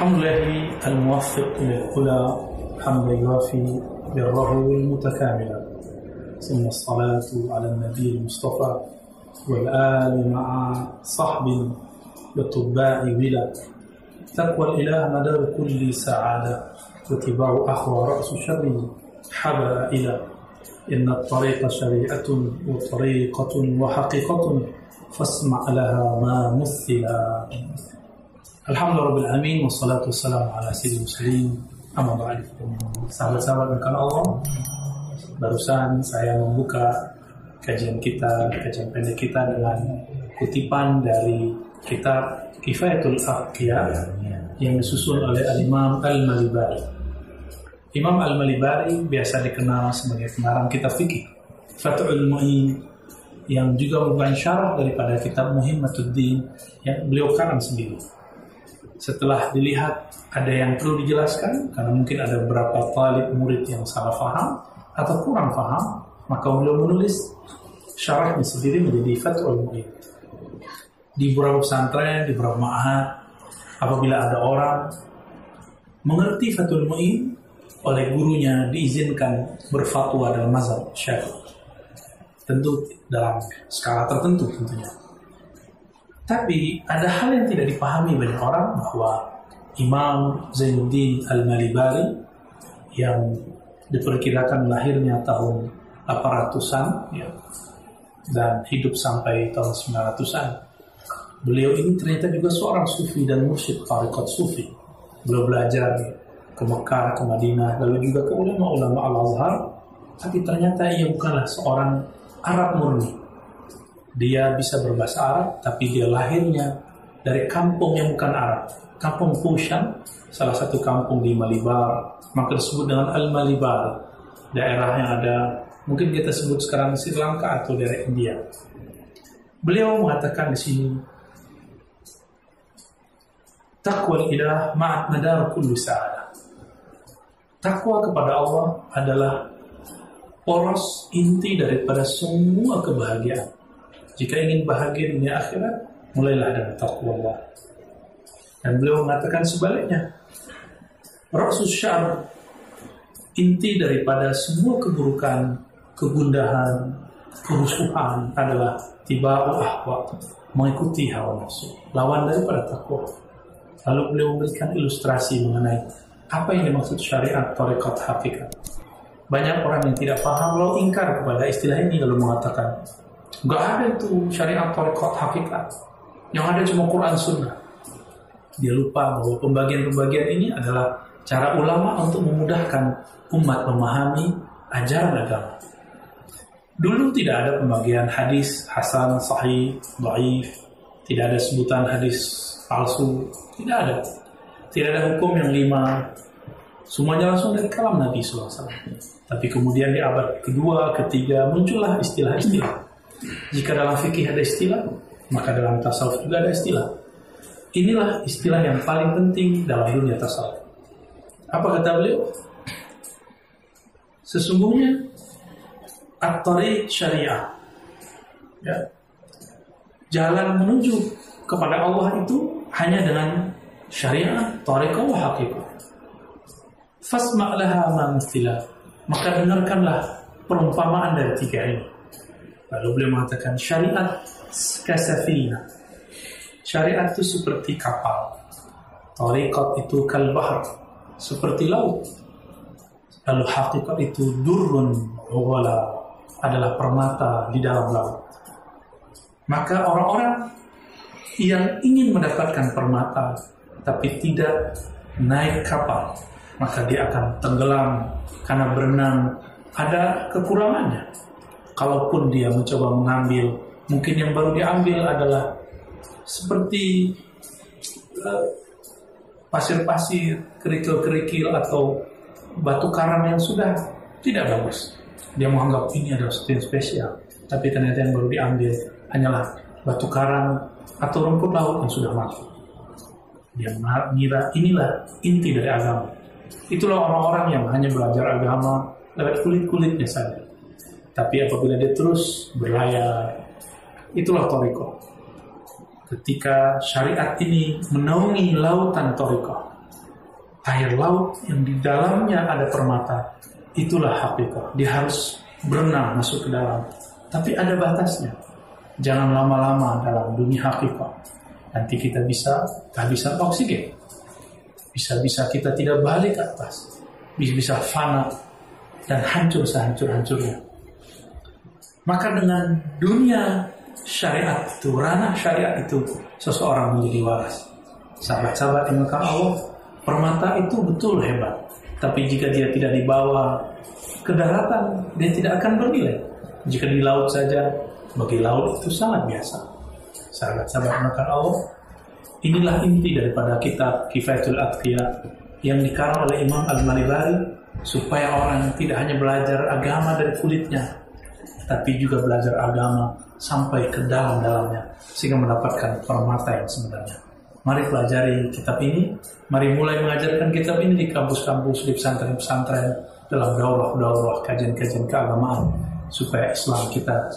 الحمد لله الموفق للهدى حمدا يوافي بره المتكاملا ثم الصلاة على النبي المصطفى والآل مع صحب وتباع بلا تقوى الإله مدار كل سعادة واتباع أخوى رأس الشر حبائلا إن الطريق شريعة وطريقة وحقيقة فاسمع لها ما مثلا Alhamdulillah Alamin Wassalatu wassalamu ala sayyidil muslimin Amma ba'd Sahabat-sahabat dengan Allah Barusan saya membuka kajian kita, kajian pendek kita dengan kutipan dari kitab Kifayatul Aqiyah yang disusun oleh Al-Imam Al-Malibari. Imam Al-Malibari biasa dikenal sebagai pengarang kitab fikih Fathul Mu'in yang juga merupakan syarah daripada kitab Muhimmatuddin yang beliau karang sendiri setelah dilihat ada yang perlu dijelaskan karena mungkin ada beberapa talib murid yang salah faham atau kurang faham maka beliau menulis syarahnya sendiri menjadi Fathul Mu'in di beberapa pesantren, di beberapa ma'had apabila ada orang mengerti Fathul Mu'in oleh gurunya diizinkan berfatwa dalam mazhab syafi'i. Tentu dalam skala tertentu tentunya tapi ada hal yang tidak dipahami banyak orang bahwa Imam Zainuddin Al-Malibari yang diperkirakan lahirnya tahun 800-an ya, dan hidup sampai tahun 900-an. Beliau ini ternyata juga seorang sufi dan mursyid tarikat sufi. Beliau belajar ke Mekah, ke Madinah, lalu juga ke ulama-ulama Al-Azhar. Tapi ternyata ia bukanlah seorang Arab murni dia bisa berbahasa Arab, tapi dia lahirnya dari kampung yang bukan Arab. Kampung Fushan, salah satu kampung di Malibar, maka disebut dengan Al-Malibar. Daerah yang ada, mungkin kita sebut sekarang Sri Lanka atau daerah India. Beliau mengatakan di sini, Takwa ilah ma'at madar kullu sa'adah. Takwa kepada Allah adalah poros inti daripada semua kebahagiaan. Jika ingin bahagia dunia akhirat, mulailah dengan takwa Allah. Dan beliau mengatakan sebaliknya. Rasul syar inti daripada semua keburukan, kegundahan, kerusuhan adalah tiba ahwa, mengikuti hawa nafsu. Lawan daripada takwa. Lalu beliau memberikan ilustrasi mengenai apa yang dimaksud syariat tarekat hakikat. Banyak orang yang tidak paham lalu ingkar kepada istilah ini lalu mengatakan Gak ada itu syariat tarekat hakikat. Yang ada cuma Quran Sunnah. Dia lupa bahwa pembagian-pembagian ini adalah cara ulama untuk memudahkan umat memahami ajaran agama. Dulu tidak ada pembagian hadis hasan, sahih, dhaif, tidak ada sebutan hadis palsu, tidak ada. Tidak ada hukum yang lima. Semuanya langsung dari kalam Nabi SAW. Tapi kemudian di abad kedua, ketiga muncullah istilah-istilah jika dalam fikih ada istilah, maka dalam tasawuf juga ada istilah. Inilah istilah yang paling penting dalam dunia tasawuf. Apa kata beliau? Sesungguhnya at syariah. Ya. Jalan menuju kepada Allah itu hanya dengan syariah, tariqah wa haqiqah. Fasma' laha Maka dengarkanlah perumpamaan dari tiga ini. Lalu beliau mengatakan syariat kasafina. Syariat itu seperti kapal. Tariqat itu kalbahar. Seperti laut. Lalu hakikat itu durun wala adalah permata di dalam laut. Maka orang-orang yang ingin mendapatkan permata tapi tidak naik kapal, maka dia akan tenggelam karena berenang ada kekurangannya kalaupun dia mencoba mengambil, mungkin yang baru diambil adalah seperti uh, pasir-pasir, kerikil-kerikil atau batu karang yang sudah tidak bagus. Dia menganggap ini adalah sesuatu yang spesial, tapi ternyata yang baru diambil hanyalah batu karang atau rumput laut yang sudah mati. Dia mengira inilah inti dari agama. Itulah orang-orang yang hanya belajar agama lewat kulit-kulitnya saja. Tapi apabila dia terus berlayar, itulah toriko. Ketika syariat ini menaungi lautan toriko, air laut yang di dalamnya ada permata, itulah hakikat. Dia harus berenang masuk ke dalam. Tapi ada batasnya. Jangan lama-lama dalam dunia hakikat. Nanti kita bisa kehabisan oksigen. Bisa-bisa kita tidak balik ke atas. Bisa-bisa fana dan hancur sehancur-hancurnya. Maka dengan dunia syariat itu, ranah syariat itu, seseorang menjadi waras. Sahabat-sahabat yang Allah, permata itu betul hebat. Tapi jika dia tidak dibawa ke daratan, dia tidak akan bernilai. Jika di laut saja, bagi laut itu sangat biasa. Sahabat-sahabat makan Allah, inilah inti daripada kitab Kifayatul Atqiya yang dikarang oleh Imam Al-Malibari supaya orang tidak hanya belajar agama dari kulitnya, tapi juga belajar agama sampai ke dalam-dalamnya sehingga mendapatkan permata yang sebenarnya. Mari pelajari kitab ini, mari mulai mengajarkan kitab ini di kampus-kampus, di pesantren-pesantren, dalam daurah-daurah kajian-kajian keagamaan supaya Islam kita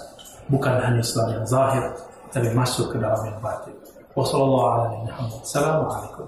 bukan hanya Islam yang zahir tapi masuk ke dalam yang batin. Wassalamualaikum.